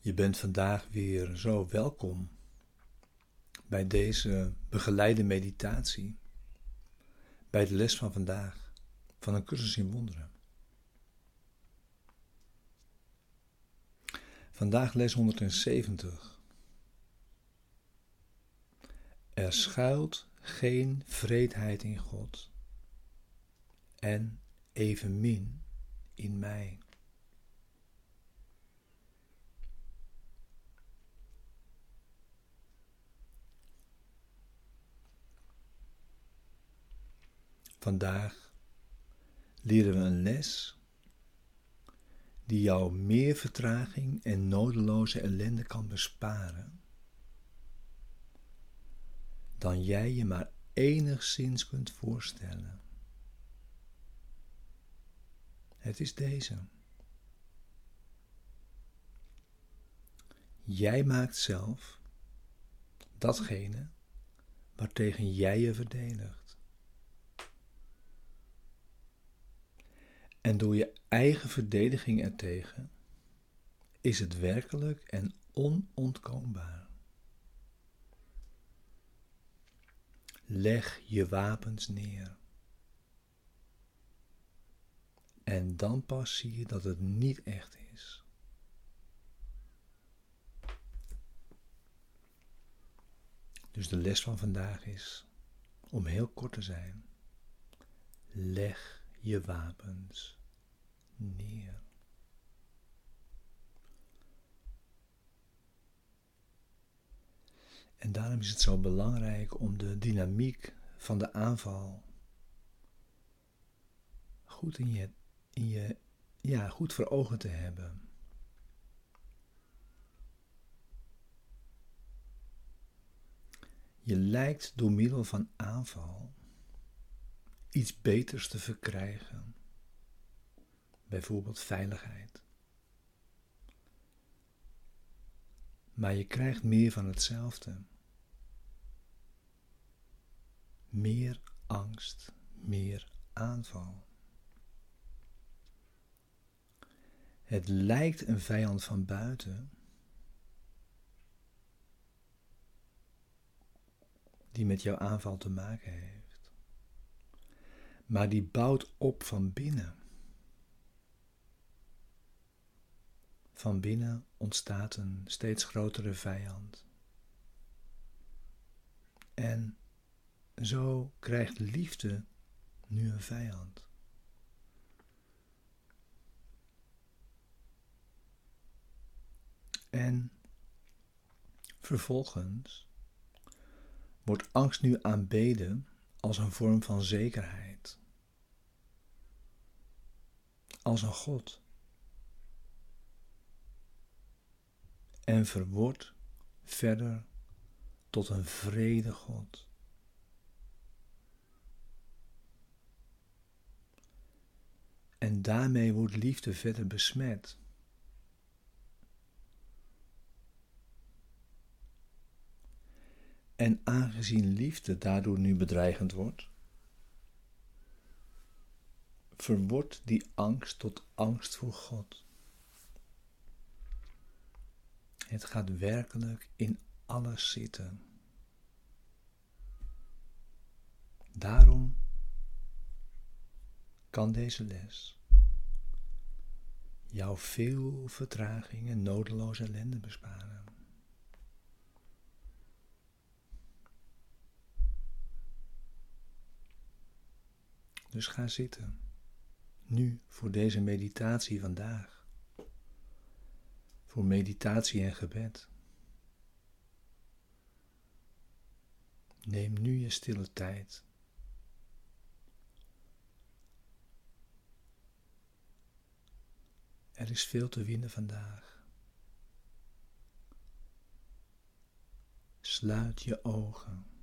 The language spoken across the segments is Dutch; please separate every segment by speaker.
Speaker 1: Je bent vandaag weer zo welkom bij deze begeleide meditatie, bij de les van vandaag van een cursus in wonderen. Vandaag les 170. Er schuilt geen vreedheid in God en evenmin in mij. Vandaag leren we een les die jou meer vertraging en nodeloze ellende kan besparen dan jij je maar enigszins kunt voorstellen. Het is deze. Jij maakt zelf datgene waartegen jij je verdedigt. En door je eigen verdediging ertegen is het werkelijk en onontkoombaar. Leg je wapens neer. En dan pas zie je dat het niet echt is. Dus de les van vandaag is, om heel kort te zijn, leg je wapens En daarom is het zo belangrijk om de dynamiek van de aanval goed in je, in je ja, goed voor ogen te hebben. Je lijkt door middel van aanval iets beters te verkrijgen bijvoorbeeld veiligheid. Maar je krijgt meer van hetzelfde. Meer angst, meer aanval. Het lijkt een vijand van buiten, die met jouw aanval te maken heeft. Maar die bouwt op van binnen. Van binnen ontstaat een steeds grotere vijand. En zo krijgt liefde nu een vijand. En vervolgens wordt angst nu aanbeden als een vorm van zekerheid, als een God. En verwoord verder tot een vrede God. En daarmee wordt liefde verder besmet. En aangezien liefde daardoor nu bedreigend wordt, verwoordt die angst tot angst voor God. Het gaat werkelijk in alles zitten. Daarom kan deze les jou veel vertraging en nodeloze ellende besparen. Dus ga zitten, nu voor deze meditatie vandaag voor meditatie en gebed. Neem nu je stille tijd. Er is veel te winnen vandaag. Sluit je ogen.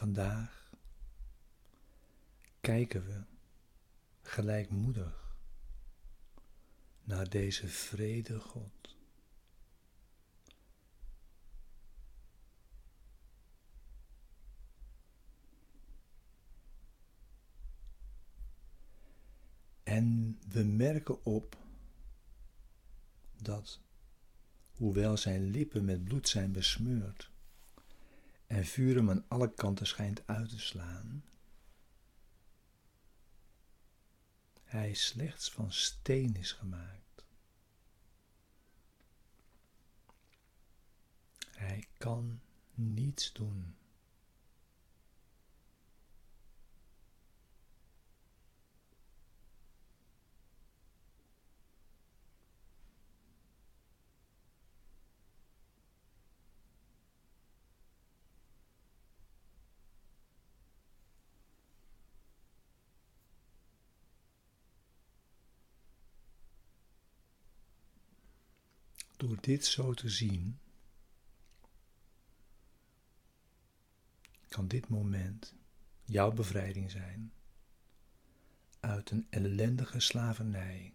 Speaker 1: Vandaag kijken we gelijkmoedig naar deze vrede God. En we merken op dat, hoewel zijn lippen met bloed zijn besmeurd, en vuur hem aan alle kanten schijnt uit te slaan, hij slechts van steen is gemaakt. Hij kan niets doen. Door dit zo te zien, kan dit moment jouw bevrijding zijn uit een ellendige slavernij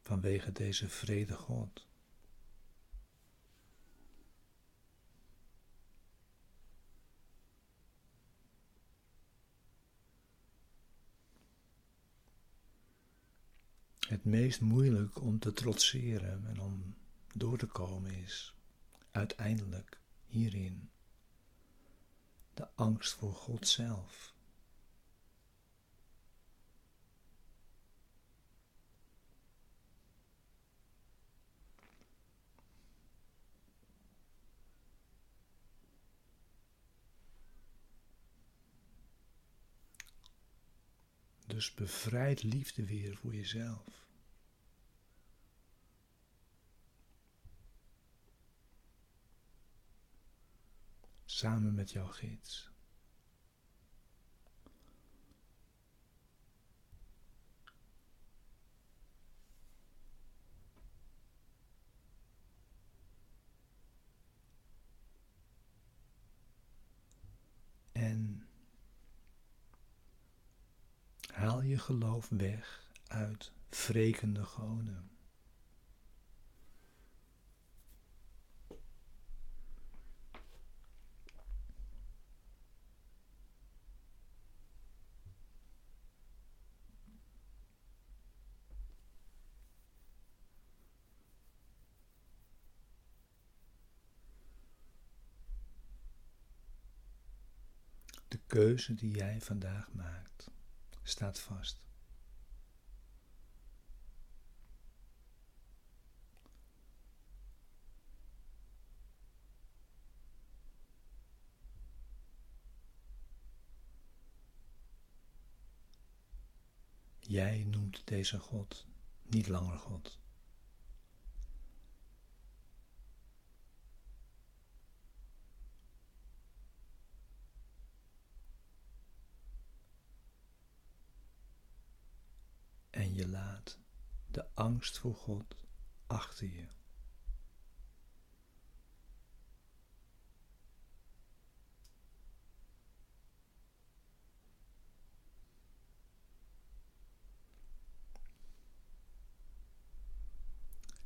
Speaker 1: vanwege deze vrede God. Het meest moeilijk om te trotseren en om door te komen is uiteindelijk hierin de angst voor God zelf. Dus bevrijd liefde weer voor jezelf. Samen met jouw gids. En Haal je geloof weg uit wrekende goden. De keuze die jij vandaag maakt staat vast. Jij noemt deze God niet langer God. en je laat de angst voor God achter je.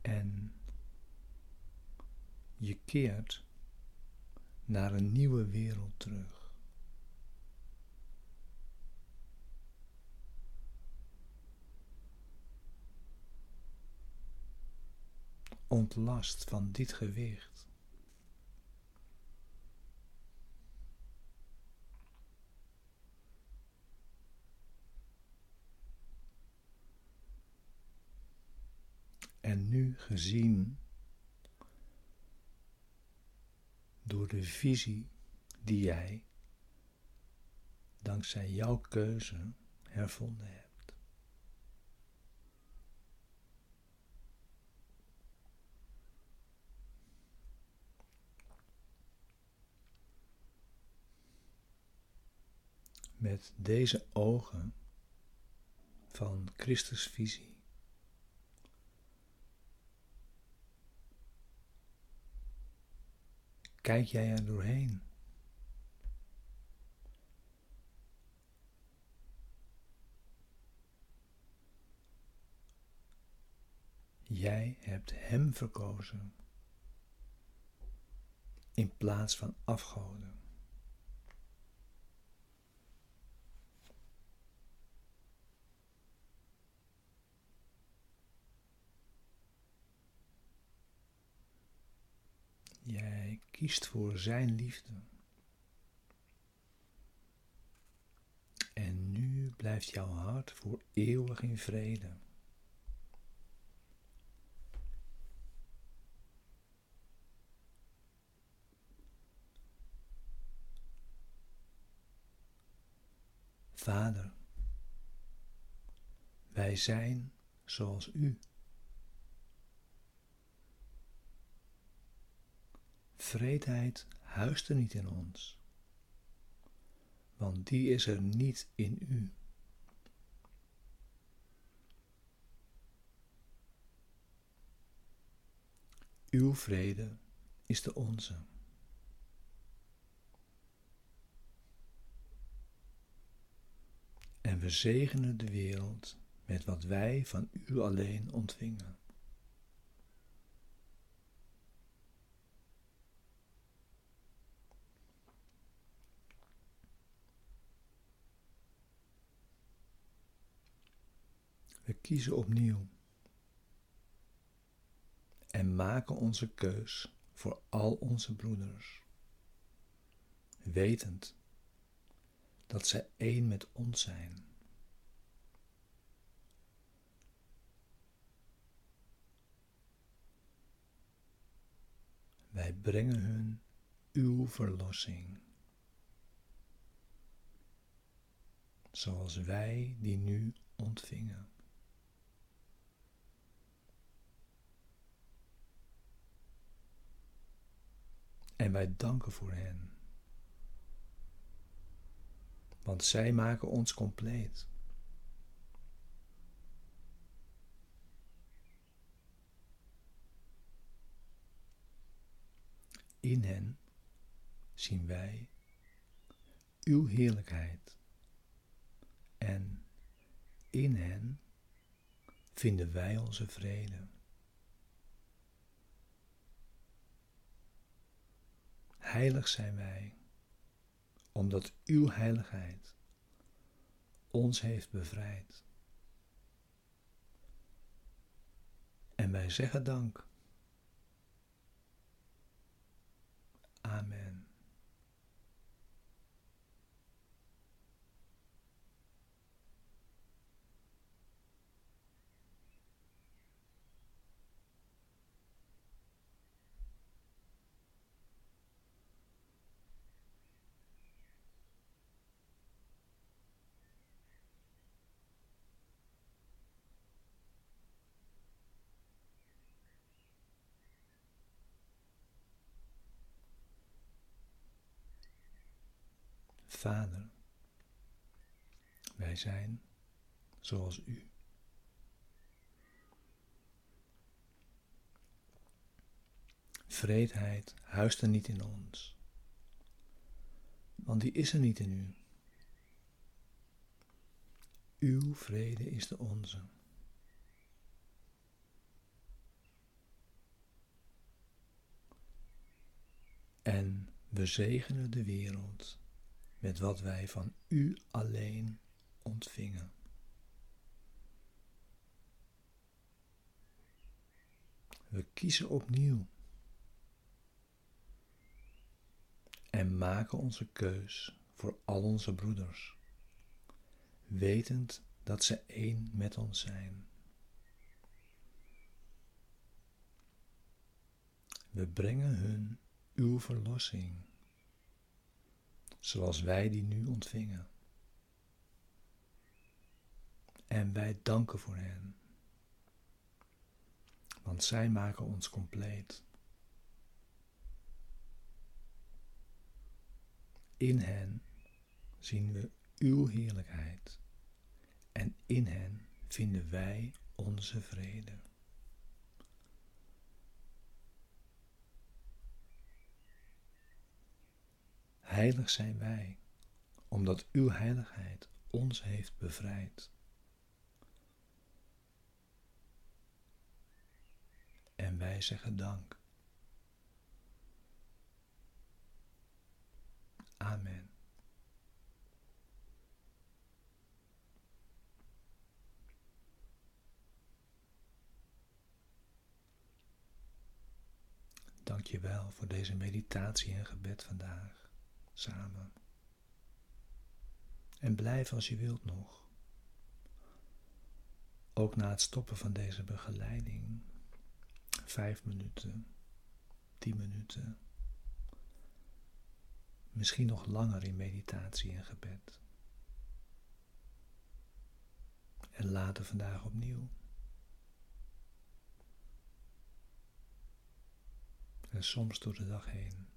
Speaker 1: En je keert naar een nieuwe wereld terug. Ontlast van dit gewicht. En nu gezien door de visie die jij dankzij jouw keuze hervonden hebt. Met deze ogen van Christus visie. Kijk jij er doorheen? Jij hebt Hem verkozen in plaats van afgoden. Jij kiest voor Zijn liefde. En nu blijft jouw hart voor eeuwig in vrede. Vader, wij zijn zoals U. Vreedheid huist er niet in ons, want die is er niet in U. Uw vrede is de onze. En we zegenen de wereld met wat wij van U alleen ontvingen. We kiezen opnieuw en maken onze keus voor al onze broeders, wetend dat zij één met ons zijn. Wij brengen hun uw verlossing, zoals wij die nu ontvingen. En wij danken voor hen. Want zij maken ons compleet. In hen zien wij uw heerlijkheid. En in hen vinden wij onze vrede. Heilig zijn wij, omdat uw heiligheid ons heeft bevrijd. En wij zeggen dank. Amen. Vader, wij zijn zoals U. Vreedheid huist er niet in ons, want die is er niet in U. Uw vrede is de onze. En we zegenen de wereld met wat wij van U alleen ontvingen. We kiezen opnieuw en maken onze keus voor al onze broeders, wetend dat ze één met ons zijn. We brengen hun uw verlossing zoals wij die nu ontvingen. En wij danken voor hen, want zij maken ons compleet. In hen zien we uw heerlijkheid en in hen vinden wij onze vrede. Heilig zijn wij, omdat uw heiligheid ons heeft bevrijd. En wij zeggen dank. Amen. dank je wel voor deze meditatie en gebed vandaag samen. En blijf als je wilt nog. Ook na het stoppen van deze begeleiding. Vijf minuten, tien minuten. Misschien nog langer in meditatie en gebed. En later vandaag opnieuw. En soms door de dag heen.